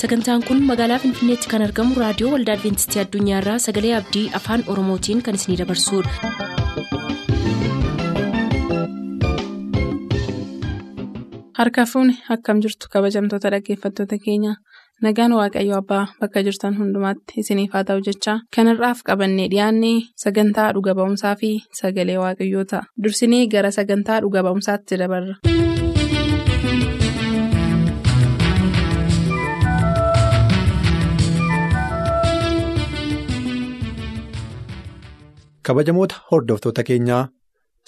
sagantaan kun magaalaa finfinneetti kan argamu raadiyoo waldaa adventistii addunyaarraa sagalee abdii afaan oromootiin kan isinidabarsudha. harka fuuni akkam jirtu kabajamtoota dhaggeeffattoota keenya nagaan waaqayyo abbaa bakka jirtan hundumaatti isiniif haa ta'u jechaa kanarraaf qabannee dhiyaanne sagantaa dhuga ba'umsaa fi sagalee waaqayyoo ta'a dursinee gara sagantaa dhuga ba'umsaatti dabarra. Kabajamoota hordoftoota keenyaa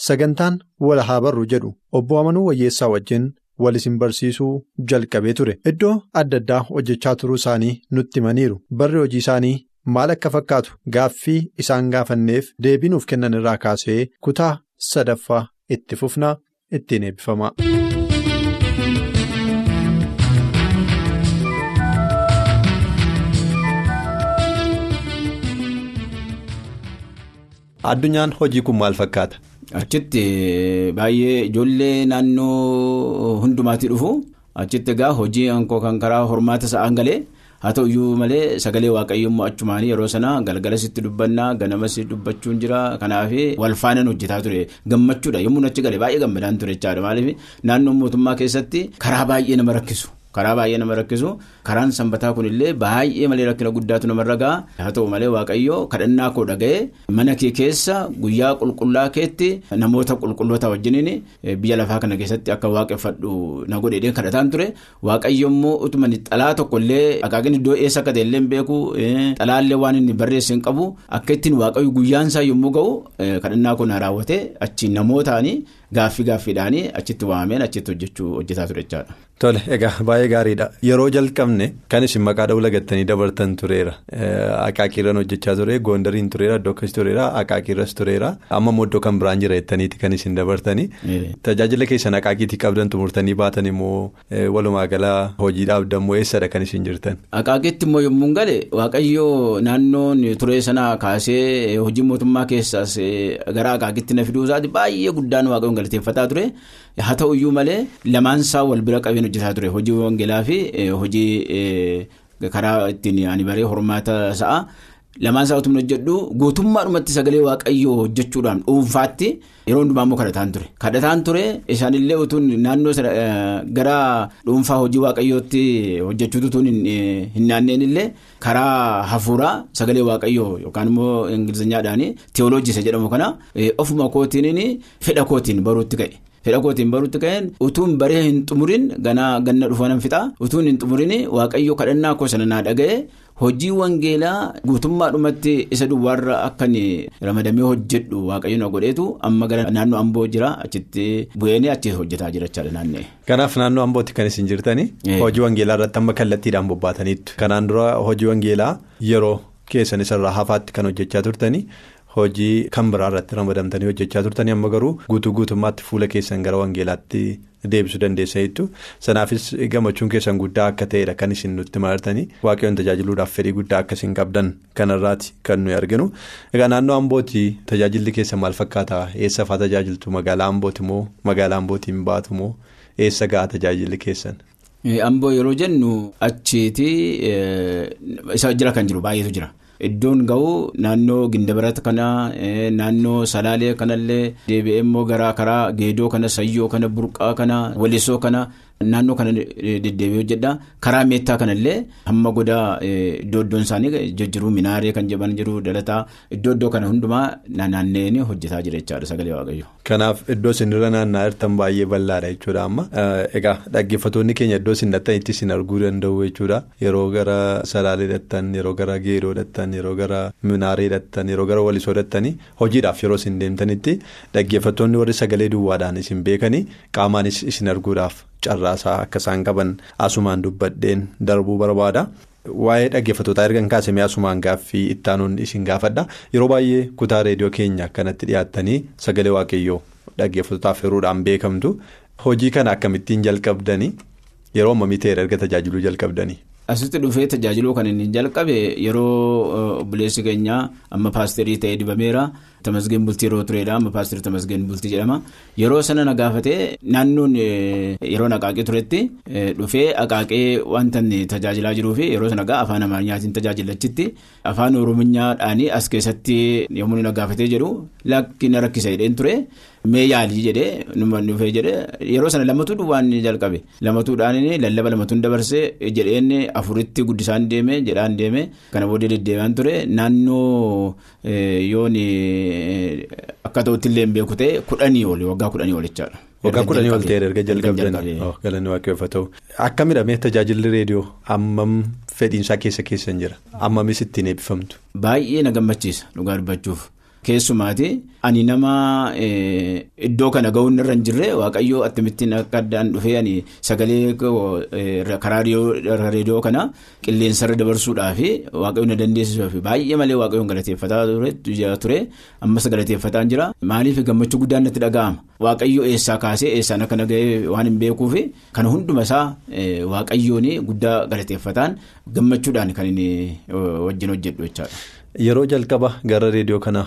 sagantaan wal haa barru jedhu. Obbo amanuu wayyeessaa wajjin wal isin barsiisuu jalqabee ture. Iddoo adda addaa hojjechaa turuu isaanii nutti himaniiru. Barri hojii isaanii maal akka fakkaatu gaaffii isaan gaafanneef deebii nuuf kennan irraa kaasee kutaa sadaffaa itti fufnaa ittiin eebbifama. Addunyaan hojii kun maal fakkaata. Achitti baay'ee ijoollee naannoo hundumaatii dhufu. Achitti egaa hojii hankoo kan karaa hormaata sa'aan galee haa ta'u iyyuu malee sagalee waaqayyoo immoo achumaanii yeroo sana galgalasitti dubbannaa ganamas dubbachuun jira. Kanaaf wal faanaan hojjetaa ture. Gammachuudha. Yommuu achi galee baay'ee gammadaan ture jechaadha maaliif? Naannoo mootummaa keessatti karaa baay'ee nama rakkisu. Karaa baay'ee nama rakkisu. Karaan sanbataa kunillee baay'ee malee rakkina guddaatu namarra ga'a haa ta'u malee waaqayyo kadhannaa koo dhaga'ee mana kee keessa guyyaa qulqullaa keetti namoota qulqulloota wajjiniin biyya lafaa kana keessatti akka waaqeffadhu na godhee kadhataan ture. Waaqayyo immoo utuma xalaa tokkollee akaakni iddoo eessa akka ta'ellee beeku xalaallee waan inni barreesse hin qabu. Akka ittiin waaqayyo guyyaansaa yommuu ga'u kadhannaa koo na raawwate. Achiin namootaanii gaaffii gaaffiidhaanii achitti waameen achitti hojjechuu hojjetaa ture jechaadha. Tole egaa baay'ee gaariidha. Yeroo jalqabne kan isin maqaa dhawula gattanii dabartan tureera. Akaakiirran hojjechaa ture goondariin tureera iddoo akkasii tureera akaakiirras tureera. Amma immoo kan biraan jira jettaniiti kan isin dabartanii. Tajaajila keessan akaakiitii qabdan xumurtanii baatan immoo walumaa galaa hojiidhaaf dammoo eessadha kan isin jirtan. Akaakiitti immoo yommuu gale waaqayyoo naannoon turee sanaa kaasee hojii mootummaa keessaas gara akaakiitti na fiduu isaati baay'ee guddaan waaqayyoon galateeffataa ture. haa ta'u iyyuu malee lamaansaa wal bira qabeen hojjetaa ture hojii wangeelaa fi hojii karaa ittiin ani baree hormaata sa'a lamaansaa utuma hojjedhu guutummaadhumatti sagalee waaqayyoo hojjechuudhaan dhuunfaatti yeroo hundumaa immoo kadhataan ture kadhataan ture isaanillee utuun naannoo gara dhuunfaa hojii waaqayyootti hojjechuutu utuun hin naanneen illee karaa hafuuraa sagalee waaqayyoo yookaan immoo ingilizanyaadhaan teewoloojii jedhamu kana ofuma kootiin fedha kootiin baruutti ka'e. Fedha kootiin baruutti ka'een utuun baree hin xumurin ganaa ganna dhufanan fixa utuun hin xumurin waaqayyo kadhannaa koo sana naa dhaga'e hojii wangeelaa guutummaadhumatti isa duwwaarra akkan ramadamee hojjedhu waaqayyo na godheetu amma gara naannoo amboo jira achitti bu'een achi hojjetaa jira jechaadha naannee. Kanaaf naannoo ambootti kan isin jirtanii hojii wangeelaa irratti amma kallattiidhaan bobbaataniitu kanaan dura hojii wangeelaa yeroo keessan isarraa hafaatti kan hojjechaa turtanii. Hojii kan biraa irratti ramadamtanii hojjechaa turtanii amma garuu guutuu guutummaatti fuula keessan gara wangeelaatti deebisuu dandeessa jettu sanaafis gammachuun keessan guddaa akka ta'edha kan isin nutti marartanii waaqayyoon tajaajiluudhaaf fedhii guddaa akka isin qabdan kanarraati kan nuyi arginu egaa naannoo ambooti tajaajilli keessan maal fakkaata eessa fa'aa tajaajiltu magaalaa ambooti moo magaalaa ambootiin baatu moo eessa ga'a tajaajilli keessan. Amboo yeroo jennu achiiti isa jira kan jiru baay'eetu jira. Iddoon ga'u naannoo gindabarata kana naannoo salaalee kanallee deebi'ee immoo gara karaa geedoo kana sayyoo kana burqaa kana walisoo kana naannoo kana deddeebi'ee hojjedha. Karaa meettaa kanallee hamma godaa iddoo iddoon isaanii jijjiiruu minaaree kan jedhan jiru dalataa iddoo iddoo kana hundumaa naanna'anii hojjetaa jira jechaadha sagalee waaqayyo. Kanaaf iddoo isinirra naanna'aa jirtan baay'ee bal'aadha jechuudha amma. Egaa dhaggeeffattoonni keenya iddoo isin dhattanitti isin arguu danda'u jechuudha. Yeroo gara salaalee dhattan yeroo gara geedoo dhattan yeroo gara minaaree dhattan yeroo gara walisoo dhattanii hojiidhaaf yeroo isin deemtanitti dhaggeeffattoonni warri sagalee duwwaadhaan isin beekanii qaamaanis isin arguudhaaf carraasaa akka isaan qaban asumaan dubbadheen darbuu barbaada. Waa'ee dhaggeeffattootaa erga kaasamee asumaan gaaffii ittaanuun isin gaafadha yeroo baay'ee kutaa reediyoo keenya kanatti dhiyaattanii sagalee waaqayyoo dhaggeeffattootaaf yeroodhaan beekamtu hojii kana akkamittiin jalqabdanii yeroo ammamii ta'e erga tajaajiluu jalqabdanii. Asitti dhufee tajaajiluu kan inni jalqabe yeroo obboleessi keenya amma paasterii ta'ee dibameera. Tamasgeen bultii yeroo turedha amma paasterii Tamasgeen bultii jedhama. Yeroo sana na gaafatee naannoon yeroo naqaaqee turetti dhufee aqaaqee wanta tajaajilaa jiruu fi yeroo sana gaa afaan amaariyyaatiin tajaajilachitti afaan oromiyaadhaan as keessatti yommuu na gaafatee jedhu lakki na rakkisa jedheen ture mee yaalii jedhee numa dhufee jedhee yeroo sana lamatu duwwaan jalqabe lamatuudhaan lallaba lamatuun dabarsee jedheen afuritti guddisaan deeme jedhaan deeme kana booddee deddeebi'aan ture naannoo yoon. Akka ta'utti illee beeku ta'e kudhanii oli waggaa kudhanii olichaadha. Waggaa kudhanii ol ta'e erga jalqabdanii galanni waaqayyoof haa ta'u. Akka midhamee tajaajilli reediyoo hammam fedhiinsaa keessa keessan jira hammamis ittiin eebbifamtu. Baay'ee na gammachiisa dhugaa dubbachuuf keessumaati. Ani nama iddoo kana ga'uun irra hin jirre. Waaqayyoo akkamittiin akka addaan dhufee ani sagalee karaa reediyoo kana qilleensarra dabarsuudhaaf waaqayyoo na dandeessisuuf baay'ee malee waaqayyoon galateeffataa ture ammas galateeffataa jira. Maaliif gammachuu guddaan natti dhaga'ama? Waaqayyoo eessaa kaasee eessaan akka nagahee waan hin beekuuf kana hunduma isaa waaqayyoon guddaa galateeffataan gammachuudhaan kan inni wajjin hojjedhu jechaadha. Yeroo jalqaba gara reediyoo kana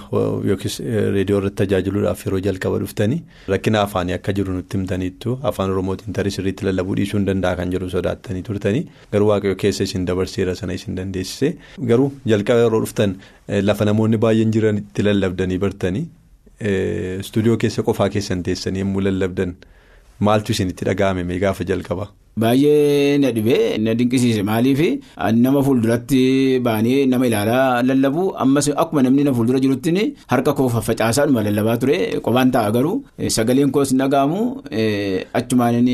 yookiis reediyoo irratti tajaajiluudhaaf yeroo jalqaba dhuftanii rakkina afaanii akka jiru nutti himtaniittu afaan oromootiin tarii sirriitti lallabuu dhiisuu hin danda'a kan jedhu sodaattanii turtanii garuu waaqayyo keessa isin dabarseera sana isin dandeessise garuu jalqaba yeroo dhuftan lafa namoonni baay'een jiranitti lallabdanii bartanii istuudiyoo keessa qofaa keessan teessanii yommuu lallabdan maaltu isinitti dhaga'ame mee gaafa jalqaba. Baay'ee na dhibee na dinqisiise. Maaliif? Nama fuulduratti baanii nama ilaalaa lallabu. Ammas akkuma namni na fuuldura jirutti harka koo faffacaasaadhuma lallabaa ture. Qophaan ta'a garuu sagaleen koos dhaga'amu achumaan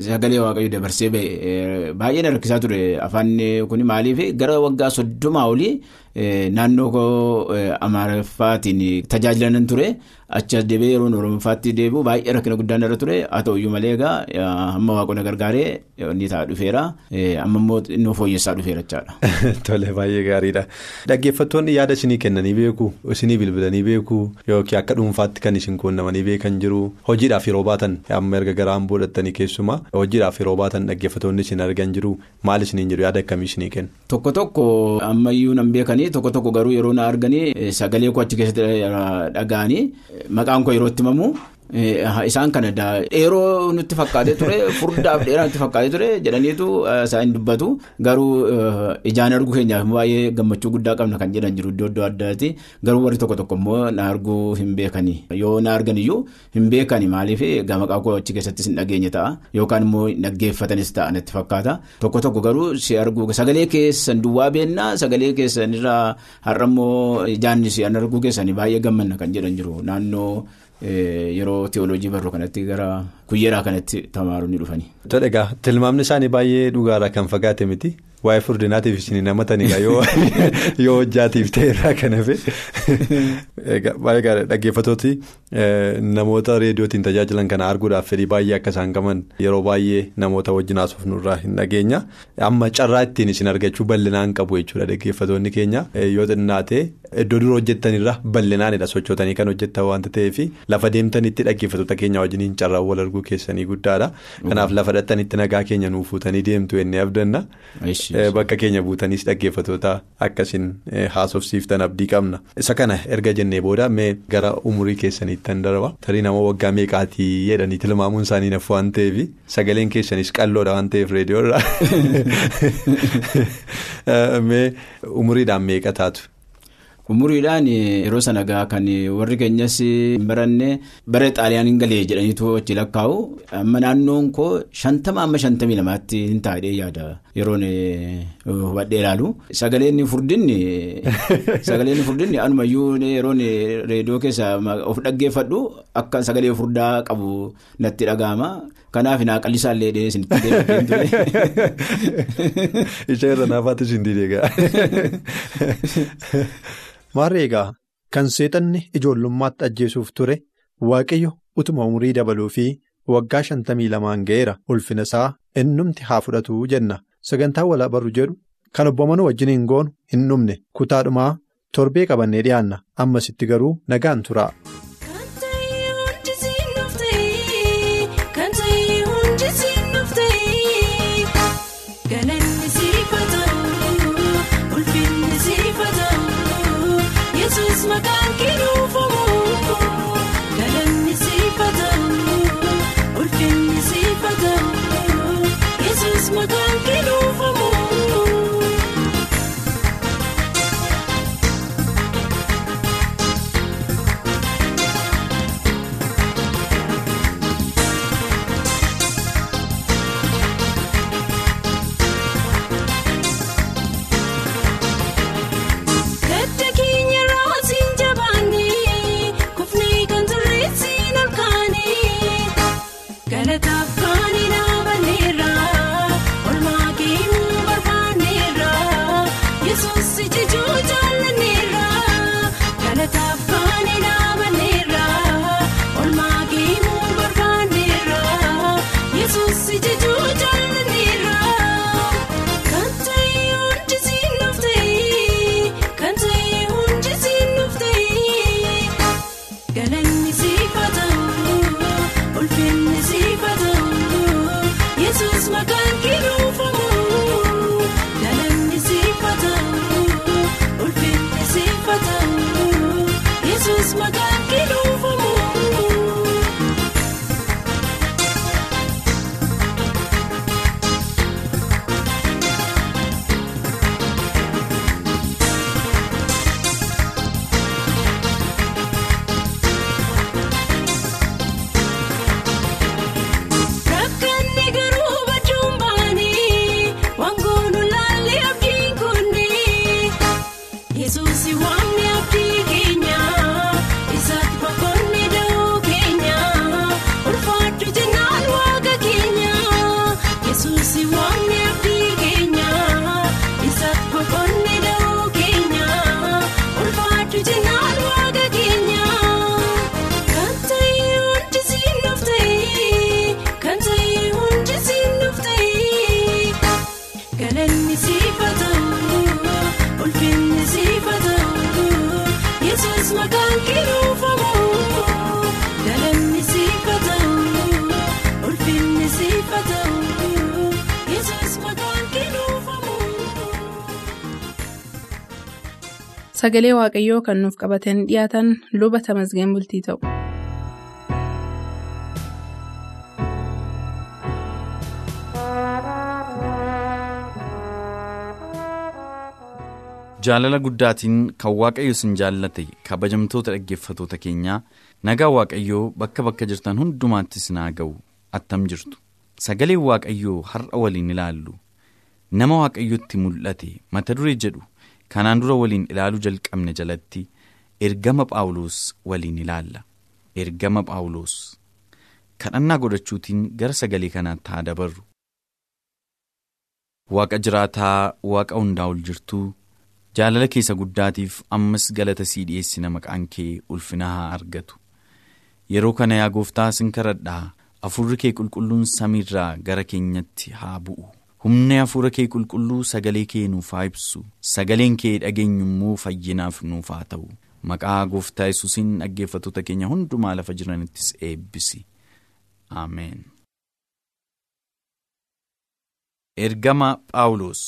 sagalee waaqayyo dabarsee ba'e. Baay'ee na rakkisaa ture. Afaan kun maaliif? Gara waggaa soddomaa olii naannoo koo amaariffaatiin tajaajilan ture. Achi as deebi'ee yeroo oromoffaatti deebi'u baay'ee rakkina guddaan irra ture. Haa ta'uyyuu malee egaa amma waaqonni gargaaree. Inni ta'a dhufeera amma immoo inni fooyyessaa dhufeera jechaadha. Tole baay'ee gaariidha. Dhaggeeffattoonni yaada isinii kennanii beeku isinii bilbilanii beeku yookiin akka dhuunfaatti kan isin quunnamanii beekan jiru hojiidhaaf yeroo baatan amma erga garaan boodhattanii keessumaa hojiidhaaf yeroo baatan dhaggeeffattoonni isin argan jiru maal isiniin jiru yaada akkamii isinii kennu. Tokko tokko ammayyuu nan beekanii tokko tokko garuu yeroo na arganii sagalee koo achi keessatti dhaga'anii maqaan koo yeroo itti. Isaan kana dheeroo nutti fakkaatee ture furdaaf dheeraa nutti fakkaatee ture jedhaniitu isaan dubbatu. Garuu ijaan arguu keenyaaf baay'ee gammachuu guddaa qabna kan jedhan jiru iddoo iddoo addaati. Garuu warri tokko tokko immoo na arguu hin beekani. Yoo na argan iyyuu hin beekani maaliif? Maqaa koo achi keessattis hin dhageenye ta'a. Yookaan immoo dhaggeeffatanis ta'a natti fakkaata. Tokko tokko garuu si arguu sagalee keessan duwwaa beennaa sagalee keessan irraa har'a immoo ijaan si arguu keessanii baay'ee gammanna kan jedhan jiru. Naannoo. Yeroo teewoloojii barruu kanatti gara kuyyeeraa kanatti tamaaru ni dhufanii. Tole egaa tilmaamni isaanii baay'ee dhugaarraa kan fagaate miti. Waa'ee furdinaatiif isin namataniidha yoo hojjaatiif ta'e irraa kan hafe baay'ee gaariidha. Dhaggeeffatooti namoota reediyootiin tajaajilan kana arguudhaaf fedhii baay'ee akka isaan qaban yeroo baay'ee namoota wajjin haasofnu irraa hin dhageenya amma carraa ittiin isin argachuu bal'inaan qabu jechuudha dhaggeeffatoonni keenya. Yoo xinnaate iddoo dura hojjettanirra bal'inaanidha sochootanii kan hojjettan waanta ta'eef lafa deemtanitti dhaggeeffatoota keenya wajjiniin carraa wal arguu keessanii guddaadha kanaaf lafa dhattanitti nagaa keenya nuuf fuutanii deemtu ennee abdanna. Bakka keenya buutaniis dhaggeeffatoota akkasiin haasofsiiftan abdii qabna. Isa kana erga jennee booda mee gara umurii keessaniitti kan darba. Tarii nama waggaa meeqaatii jedhanii tilmaamuun isaanii nafu waan ta'eef sagaleen keessanis qalloodha waan ta'eef reediyoodha. Mee umuriidhaan meeqa taatu? Umuriidhaan yeroo sana gaa kan warri keenyas hin baranne bara xaaliyaaniin galee jedhaniitu achi lakkaa'u. Amma naannoon koo shantama amma shantamii lamaatti hin taa'ee yaada. Yeroon hubadhee ilaalu. Sagaleen furdinni. Sagaleen furdinni. Anumayyuu yeroon reediyoo keessa of dhaggeeffadhu. Akka sagalee furdaa qabu natti dhaga'ama. Kanaaf naaqalli isaallee dheedhee isinitti deebiin ture. Ishee irra naafaatti Maarree egaa kan seexanni ijoollummaatti ajjeesuuf ture waaqayyo utuma umurii dabaluu fi waggaa shantamii lamaan ga'eera. Ulfina isaa innumti haa fudhatu jenna. Sagantaa walaa barru jedhu kan obbo Manoo wajjin hin goonu hin dhumne. Kutaadhumaa torbee qabannee dhiyaanna. Ammasitti garuu nagaan tura. Maqaan Sagalee Waaqayyoo kan nuuf qabatanii dhiyaatan luba tamasgeen bultii ta'u. Jaalala guddaatiin kan Waaqayyo isin jaallate kabajamtoota dhaggeeffatoota keenyaa nagaa Waaqayyoo bakka bakka jirtan hundumaatti isin haa ga'u attam jirtu. Sagaleen Waaqayyoo har'a waliin ilaallu nama Waaqayyotti mul'ate mata duree jedhu kanaan dura waliin ilaaluu jalqabne jalatti ergama Phaawulos waliin ilaalla. Ergama Phaawulos kadhannaa godhachuutiin gara sagalee kanaatti haa dabarru. Waaqa jiraataa Waaqa hundaa ol jirtuu jaalala keessa guddaatiif ammas galata sii dhiyeessina maqaan kee ulfina haa argatu. Yeroo kana yaa gooftaa sin kadhadhaa hafuurri kee qulqulluun samiirraa gara keenyatti haa bu'u. Humni hafuura kee qulqulluu sagalee kee nuuf haa ibsu. Sagaleen kee dhageenyu immoo fayyinaaf nuuf haa ta'u. Maqaa gooftaa yesuusiin dhaggeeffattoota keenya hundumaa lafa jiranittis eebbisi. Ameen. Ergama Phaawulos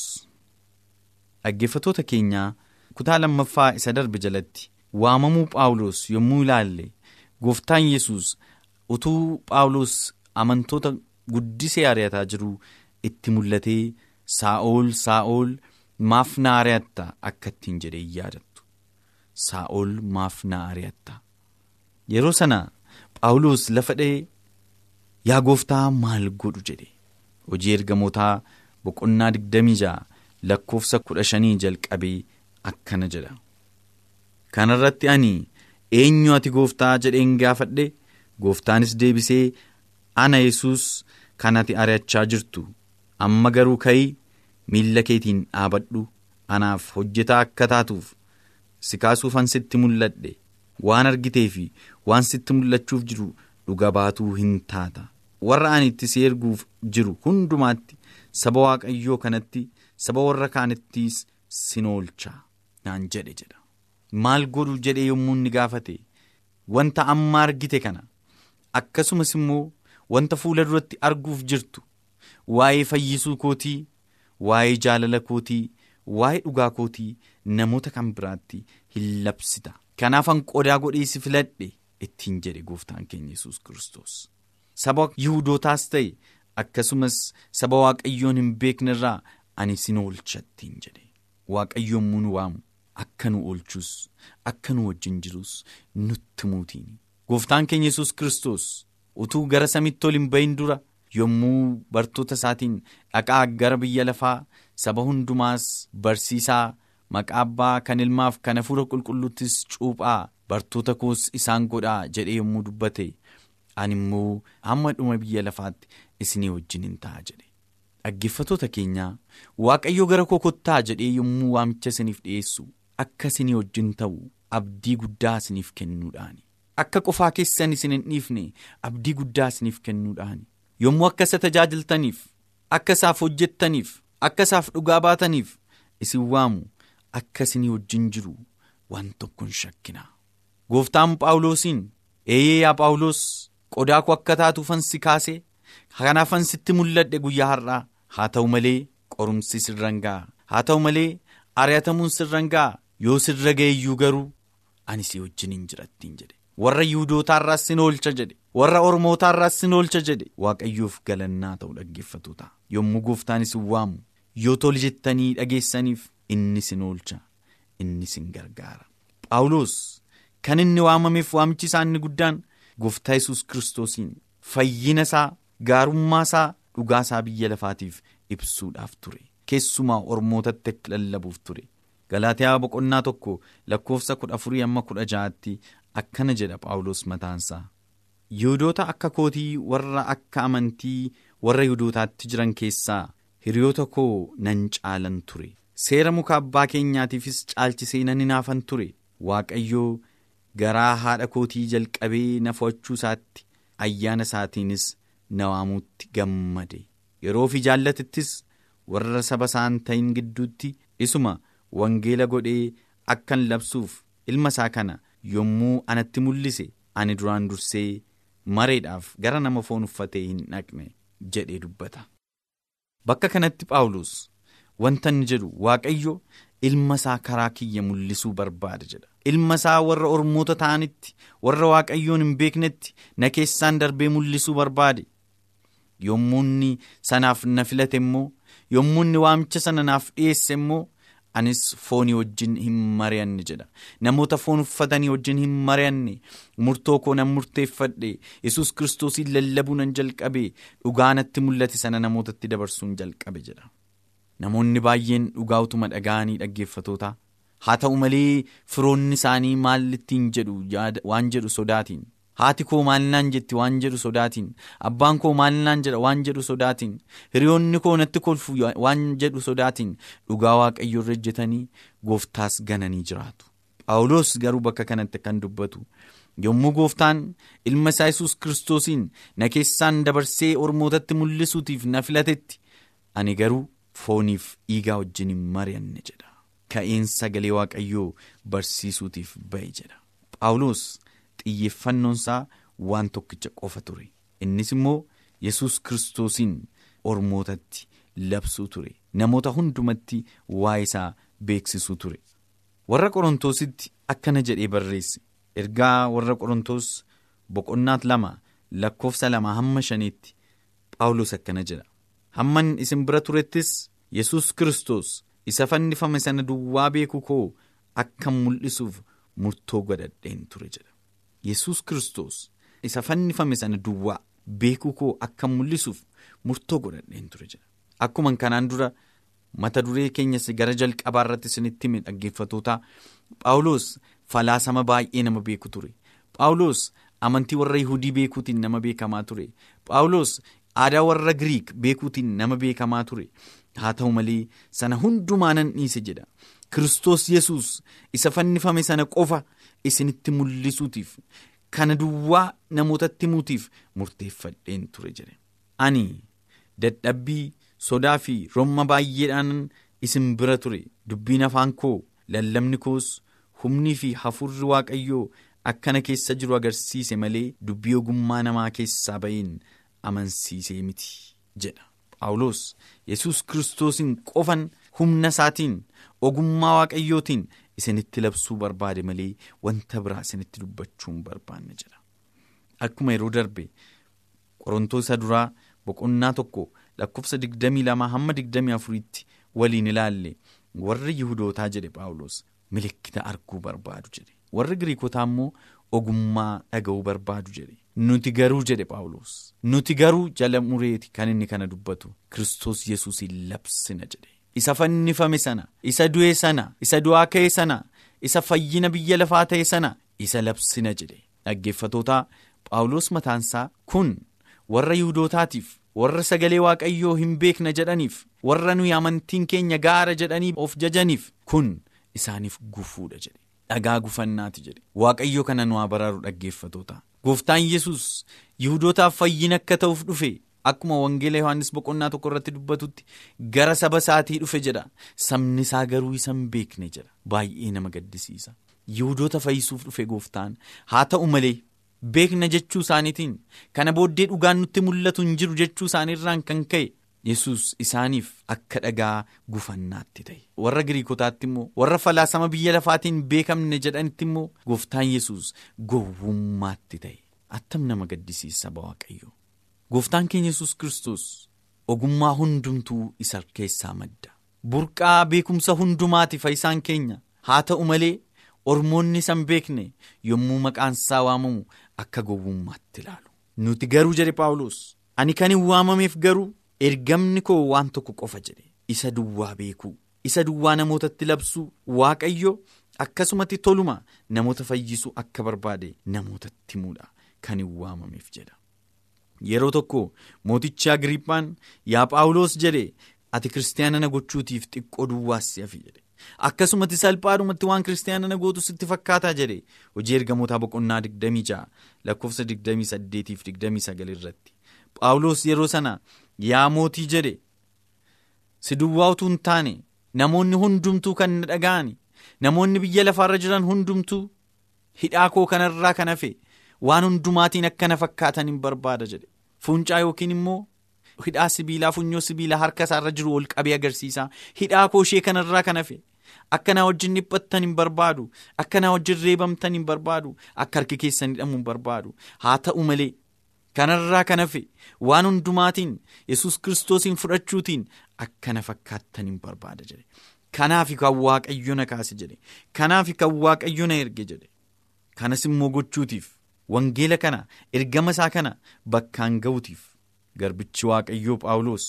Dhaggeeffattoota keenyaa kutaa lammaffaa isa darbe jalatti waamamuu Phaawulos yommuu ilaalle gooftaan Yesuus utuu Phaawulos amantoota guddisee ari'ataa jiru itti mul'atee Saa'ol Saa'ol maaf na ari'atta akka ittiin jedhee yaadattu. Saa'ol maaf na ari'atta. Yeroo sana Phaawulos lafa dha'ee yaa gooftaa maal godhu jedhe hojii ergamootaa boqonnaa digdamii ja'a lakkoofsa kudha shanii jalqabee akkana jedha. Kanarratti ani eenyu ati gooftaa jedheen gaafadhe gooftaanis deebisee ana yesus kan ati ari'achaa jirtu amma garuu ka'ii miilla keetiin dhaabadhu. Anaaf hojjetaa akka taatuuf. Si kaasuufan sitti mul'adhe waan argitee fi waan sitti mul'achuuf jiru dhuga baatuu hin taata. Warra ani itti si erguuf jiru hundumaatti saba waaqayyoo kanatti saba warra kaanittiis sin oolcha. Naan jedhe jedha. Maal godhu jedhee yommuu inni gaafate? Wanta amma argite kana. Akkasumas immoo wanta fuula duratti arguuf jirtu waa'ee fayyisuu kootii waa'ee jaalala kootii waa'ee dhugaa kootii namoota kan biraatti hin labsita. Kanaafan qodaa godhee si filadhe ittiin jedhe gooftaan keenya yesus kristos saba yihuudootaas ta'e akkasumas saba waaqayyoon hin beekne irraa ani sin oolcha ittiin jedhe. Waaqayyoon nu waamu akka nu oolchus akka nu wajjin jirus nutti muutiin. Gooftaan keenya yesus kristos utuu gara samitti ol hin bahin dura yommuu bartoota isaatiin dhaqaa gara biyya lafaa saba hundumaas barsiisaa maqaa abbaa kan ilmaaf kan hafuura qulqulluuttis cuuphaa bartoota koos isaan godhaa jedhee yommuu dubbate. Ani immoo hamma dhuma biyya lafaatti isinii wajjin hin ta'a jedhe. Dhaggeeffatoota keenyaa waaqayyo gara koo kottaa jedhee yommuu waamicha isiniif dhiyeessu akka isinii wajjin ta'u abdii guddaa isiniif kennuudhaani. Akka qofaa keessan isin hin dhiifne abdii guddaa isiniif kennuudhaani yommuu akka isa tajaajiltaniif akka isaaf hojjettaniif akka isaaf dhugaa baataniif isin waamu akka isinii wajjin jiru waan tokko hin shakkina. Gooftaan phaawulosiin eeyyee yaa phaawulos qodaa koo akka taatuufan si kaase kanaafan sitti mul'adhe guyyaa har'aa haa ta'u malee qorumsi sirran ga'a. Haa ta'u malee ari'atamuun sirran ga'a yoo sirra ga'eeyyuu garuu ani si wajjin hin jirattiin jedhe warra yihuudootaarraas sin oolcha jedhe. Warra ormootaarraas sin oolcha jedhe. Waaqayyoof galannaa ta'u dhaggeeffatoota yommuu gooftaan isin waamu yoo tole jettanii dhageessaniif inni sin oolcha inni sin gargaara. Phaawulos kan inni waamameef waamichi isaa inni guddaan gooftaa yesus kiristoosiin fayyina isaa gaarummaa isaa dhugaa isaa biyya lafaatiif ibsuudhaaf ture. Keessumaa ormootatti lallabuuf ture. Galaatiyaa boqonnaa tokko lakkoofsa kudha afurii amma kudha ja'aatti akkana jedha phaawulos mataansaa. Yihudoota akka kootii warra akka amantii warra yihudootaatti jiran keessaa hiriyoota koo nan caalan ture. Seera muka abbaa keenyaatiifis caalchisee nan hinaafan ture. Waaqayyoo garaa haadha kootii jalqabee na fo'achuu isaatti ayyaana isaatiinis na waamuutti gammade. Yeroo fi jaallatittis warra saba isaan ta'in gidduutti isuma wangeela godhee akkan labsuuf ilma isaa kana yommuu anatti mul'ise ani duraan dursee mareedhaaf gara nama foon uffatee hin dhaqne jedhee dubbata. Bakka kanatti Phaawulos wanta inni jedhu Waaqayyo ilma isaa karaa kiyya mul'isuu barbaada jedha. Ilma isaa warra ormoota ta'anitti warra Waaqayyoon hin beeknetti na keessaan darbee mul'isuu barbaade. Yommuu inni sanaaf na filate immoo yommuu inni waamicha sana naaf dhiyeesse immoo anis foonii wajjin hin mari'anne jedha. Namoota foon uffatanii wajjin hin mari'anne murtoo koo nan murteeffadhe. Yesus kiristoosiin lallabuu nan jalqabe. Dhugaa natti mul'ate sana namootatti dabarsuun jalqabe jedha. Namoonni baay'een dhugaa utuma dhaga'anii dhaggeeffatoota haa ta'u malee firoonni isaanii maal ittiin jedhu waan jedhu sodaatiin haati koo maalnaan jetti waan jedhu sodaatiin. Abbaan koo maalnaan jedha waan jedhu sodaatiin. Hiriyoonni koo natti kolfu waan jedhu sodaatiin. Dhugaa waaqayyo irra ejjetanii gooftaas gananii jiraatu. Phaawulos garuu bakka kanatti kan dubbatu. Yommuu gooftaan ilma isaa yesus kiristoosiin na keessaan dabarsee ormootatti mul'isuutiif na filatetti ani garuu fooniif dhiigaa wajjin hin mari'anne jedha. Ka'een sagalee waaqayyoo barsiisuutiif ba'e jedha. Phaawulos xiyyeeffannoonsaa waan tokkicha qofa ture. Innis immoo yesus kiristoosiin ormootatti labsuu ture. Namoota hundumatti waa'ee isaa beeksisuu ture. Warra qorontoositti akkana jedhee barreesse. Ergaa warra qorontoos boqonnaat lama lakkoofsa lama hamma shaniitti phaawulos akkana jedha. Hamman isin bira turettis yesus kiristoos isa fannifame sana duwwaa beeku koo akka mul'isuuf murtoo godhadheen ture jedha. Yesus kiristoos isa fannifame sana duwwaa beekuu koo akka mul'isuuf murtoo godhadheen ture jedha akkuma kanaan dura mata duree keenyas gara jalqabaa irratti isinitti hime dhaggeeffatoota phaawulos falaasama baay'ee nama beeku ture. Phaawulos amantii warra yihudii beekuutiin nama beekamaa ture. Phaawulos aadaa warra giriik beekuutiin nama beekamaa ture. Haa ta'u malee sana hundumaa nan dhiise jedha. Kiristoos yesus isa fannifame sana qofa isinitti mul'isuutiif kana duwwaa namootatti himuutiif murteeffadheen ture jedhe ani dadhabbii sodaa fi romma baay'eedhaan isin bira ture. Dubbiin afaan koo lallabni koos humnii fi hafuurri waaqayyoo akkana keessa jiru agarsiise malee dubbii ogummaa namaa keessaa ba'een amansiisee miti jedha. Phaawulos yesus kiristoosiin qofan humna isaatiin ogummaa waaqayyootiin isinitti labsuu barbaade malee wanta biraa isinitti dubbachuu hin barbaanne jedha. Akkuma yeroo darbe qorontoo isa duraa boqonnaa tokko lakkoofsa digdamii lamaa hamma digdamii afuriitti waliin ilaalle warri Yihudootaa jedhe Paawulos milikkita arguu barbaadu jedhe. Warri Giriikotaa immoo ogummaa dhaga'uu barbaadu jedhe. Nuti garuu jedhe Paawulos nuti garuu jala mureeti kan inni kana dubbatu Kiristoos Yesuusin labsina jedhe. Isa fannifame sana, isa du'e sana, isa du'aa ka'e sana, isa fayyina biyya lafaa ta'e sana, isa labsina jedhe. Dhaggeeffatootaa Phaawulos mataansaa kun warra Yihuudootaatiif, warra sagalee Waaqayyoo hin beekna jedhaniif, warra nuyi amantiin keenya gaara jedhanii of jajaniif kun isaaniif gufuudha jedhe. Dhagaa gufannaati jedhe. Waaqayyo kana nu baraaru dhaggeeffatoota. Gooftaan Yesuus Yihudootaaf fayyina akka ta'uuf dhufe. Akkuma Wangeela Yohaannis boqonnaa tokko irratti dubbatutti gara saba isaatii dhufe jedha. Sabni isaa garuu isa hin beekne jedha. Baay'ee nama gaddisiisa. Yihudoota fayyisuuf dhufe gooftaan haa ta'u malee beekna jechuu isaaniitiin kana booddee dhugaan nutti mul'atu hin jiru jechuu isaaniirraan kan ka'e Yesuus isaaniif akka dhagaa gufannaatti ta'e. Warra Giriikotaatti immoo warra falaasama biyya lafaatiin beekamne jedhanitti immoo gooftaan Yesuus gowwummaatti ta'e. Attam nama gaddisiisa saba Waaqayyoo. Gooftaan keenya yesus Kiristoos ogummaa hundumtuu isa keessaa madda. Burqaa beekumsa hundumaati fayyisaan keenya haa ta'u malee ormoonni isa hin beekne yommuu maqaan isaa waamamu akka gowwummaatti ilaalu. Nuti garuu jedhe Paawulos ani kan hin waamameef garuu ergamni koo waan tokko qofa jedhe isa duwwaa beekuu isa duwwaa namootatti labsuu waaqayyo akkasumatti toluma namoota fayyisuu akka barbaade namootatti himuudha kan hin waamameef jedha. Yeroo tokko mootichi Agriiphaan yaa Phaawulos jedhe ati kiristaana na gochuutiif xiqqoo duwwaas hafi jedhe. Akkasumatti salphaadhumatti waan kiristaana na gootu sitti fakkaataa jedhe. Hojii ergamootaa boqonnaa 26 lakkoofsa 28 fi 29 irratti. Phaawulos yeroo sana yaa mootii jedhe. Si duwwaa utuu hin taane namoonni hundumtuu kan na dhaga'ani namoonni biyya lafaarra jiran hundumtuu hidhaa koo kanarraa kan hafe. Waan hundumaatiin akka na fakkaatan hin barbaada jedhe. Fuuncaa yookiin immoo hidhaa sibiilaa funyoo sibiilaa harka isaarra jiru ol qabee agarsiisa. Hidhaa kooshee kanarraa kan hafe akka na wajjin dhiphattan hin barbaadu. Akka na wajjin reebamtan hin barbaadu. Akka harki keessan hidhamu hin barbaadu. Haa ta'u malee kanarraa kan hafe waan hundumaatiin yesus kiristoosiin fudhachuutiin akka na fakkaattan hin barbaada jedhe. Kanaaf kan waaqayyo na kaase jedhe. Kanaaf kan waaqayyo na erge jedhe. Kanas immoo gochuutiif. Wangeela kana ergama isaa kana bakkaan ga'uutiif garbichi waaqayyoo Phaawulos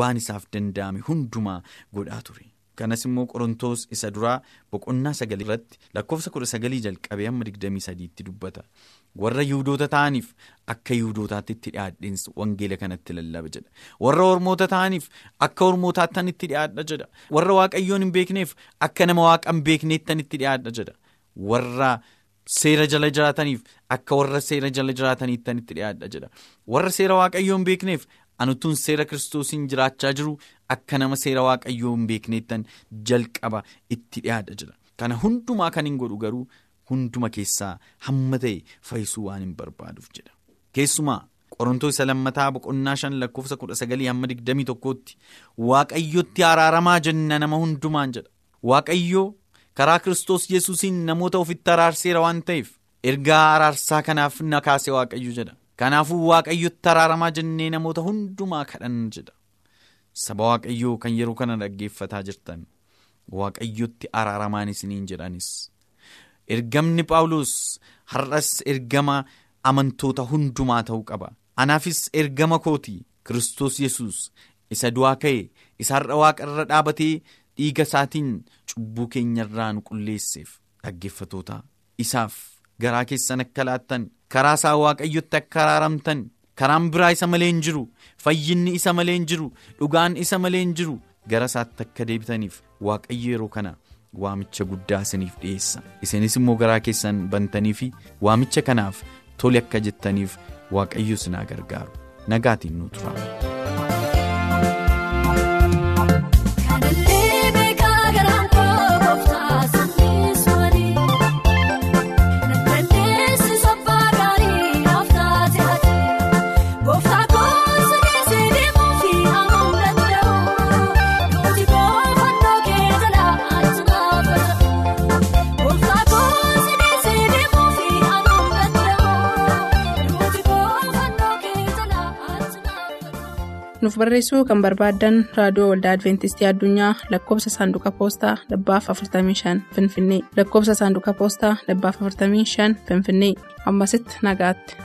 waan isaaf danda'ame hundumaa godhaa ture. Kanas immoo Qorontoos isa duraa boqonnaa sagalii irratti lakkoofsa kudha sagalii jalqabee hamma digdamii sadiitti dubbata. Warra Yihudoota ta'aniif akka Yihudootaatti itti dhiyaadheensa wangeela kanatti lallaba jedha. Warra Ormoota ta'aniif akka Ormootaattan itti dhiyaadha jedha. Warra Waaqayyoon hin beekneef akka nama Waaqa hin beekneettan itti dhiyaadha jedha. Warra Seera jala jiraataniif akka warra seera jala jiraataniittan itti dhiyaadha jedha. Warra seera waaqayyoo hin beekneef anutuun seera kiristoosiin jiraachaa jiru akka nama seera waaqayyoo hin beekneettan jalqaba itti dhiyaadha jedha. Kana hundumaa kan hin godhu garuu hunduma keessaa hamma ta'e fayyisuu waan hin barbaaduuf jedha. Keessumaa Qorontoo isa lammataa boqonnaa shan lakkoofsa kudha sagalii hamma digdamii tokkootti waaqayyotti araaramaa jenna nama hundumaan jedha. Waaqayyoo. Karaa kiristoos yesuusiin namoota ofitti araarseera waan ta'eef ergaa araarsaa kanaaf na kaase waaqayyo jedha. Kanaafuu waaqayyotti araaramaa jennee namoota hundumaa kadhanna jedha. Saba waaqayyoo kan yeroo kana dhaggeeffataa jirtan waaqayyotti araaramaan isiniin jedhanis. Ergamni phaawulos har'as ergama amantoota hundumaa ta'uu qaba. Anaafis ergama kooti kiristoos yesus isa du'aa ka'e isa har'a waaqarra dhaabatee. Dhiiga isaatiin cubbuu keenyarraa nu qulleesseef dhaggeeffatoota isaaf garaa keessan akka laattan karaa isaa waaqayyotti akka araaramtan karaan biraa isa malee hin jiru fayyinni isa malee hin jiru dhugaan isa malee hin jiru gara isaatti akka deebitaniif waaqayyo yeroo kana waamicha guddaa isiniif dhiyeessa isinis immoo garaa keessan bantanii fi waamicha kanaaf tole akka jettaniif waaqayyo isinaa gargaaru nagaatiin nu tura. Nuuf barreessuu kan barbaaddan raadiyoo waldaa adventistii addunyaa lakkoofsa saanduqa poostaa dhibbaaf 45 finfinnee lakkoofsa saanduqa poostaa dhibbaaf 45 finfinnee ammasitti nagaatti.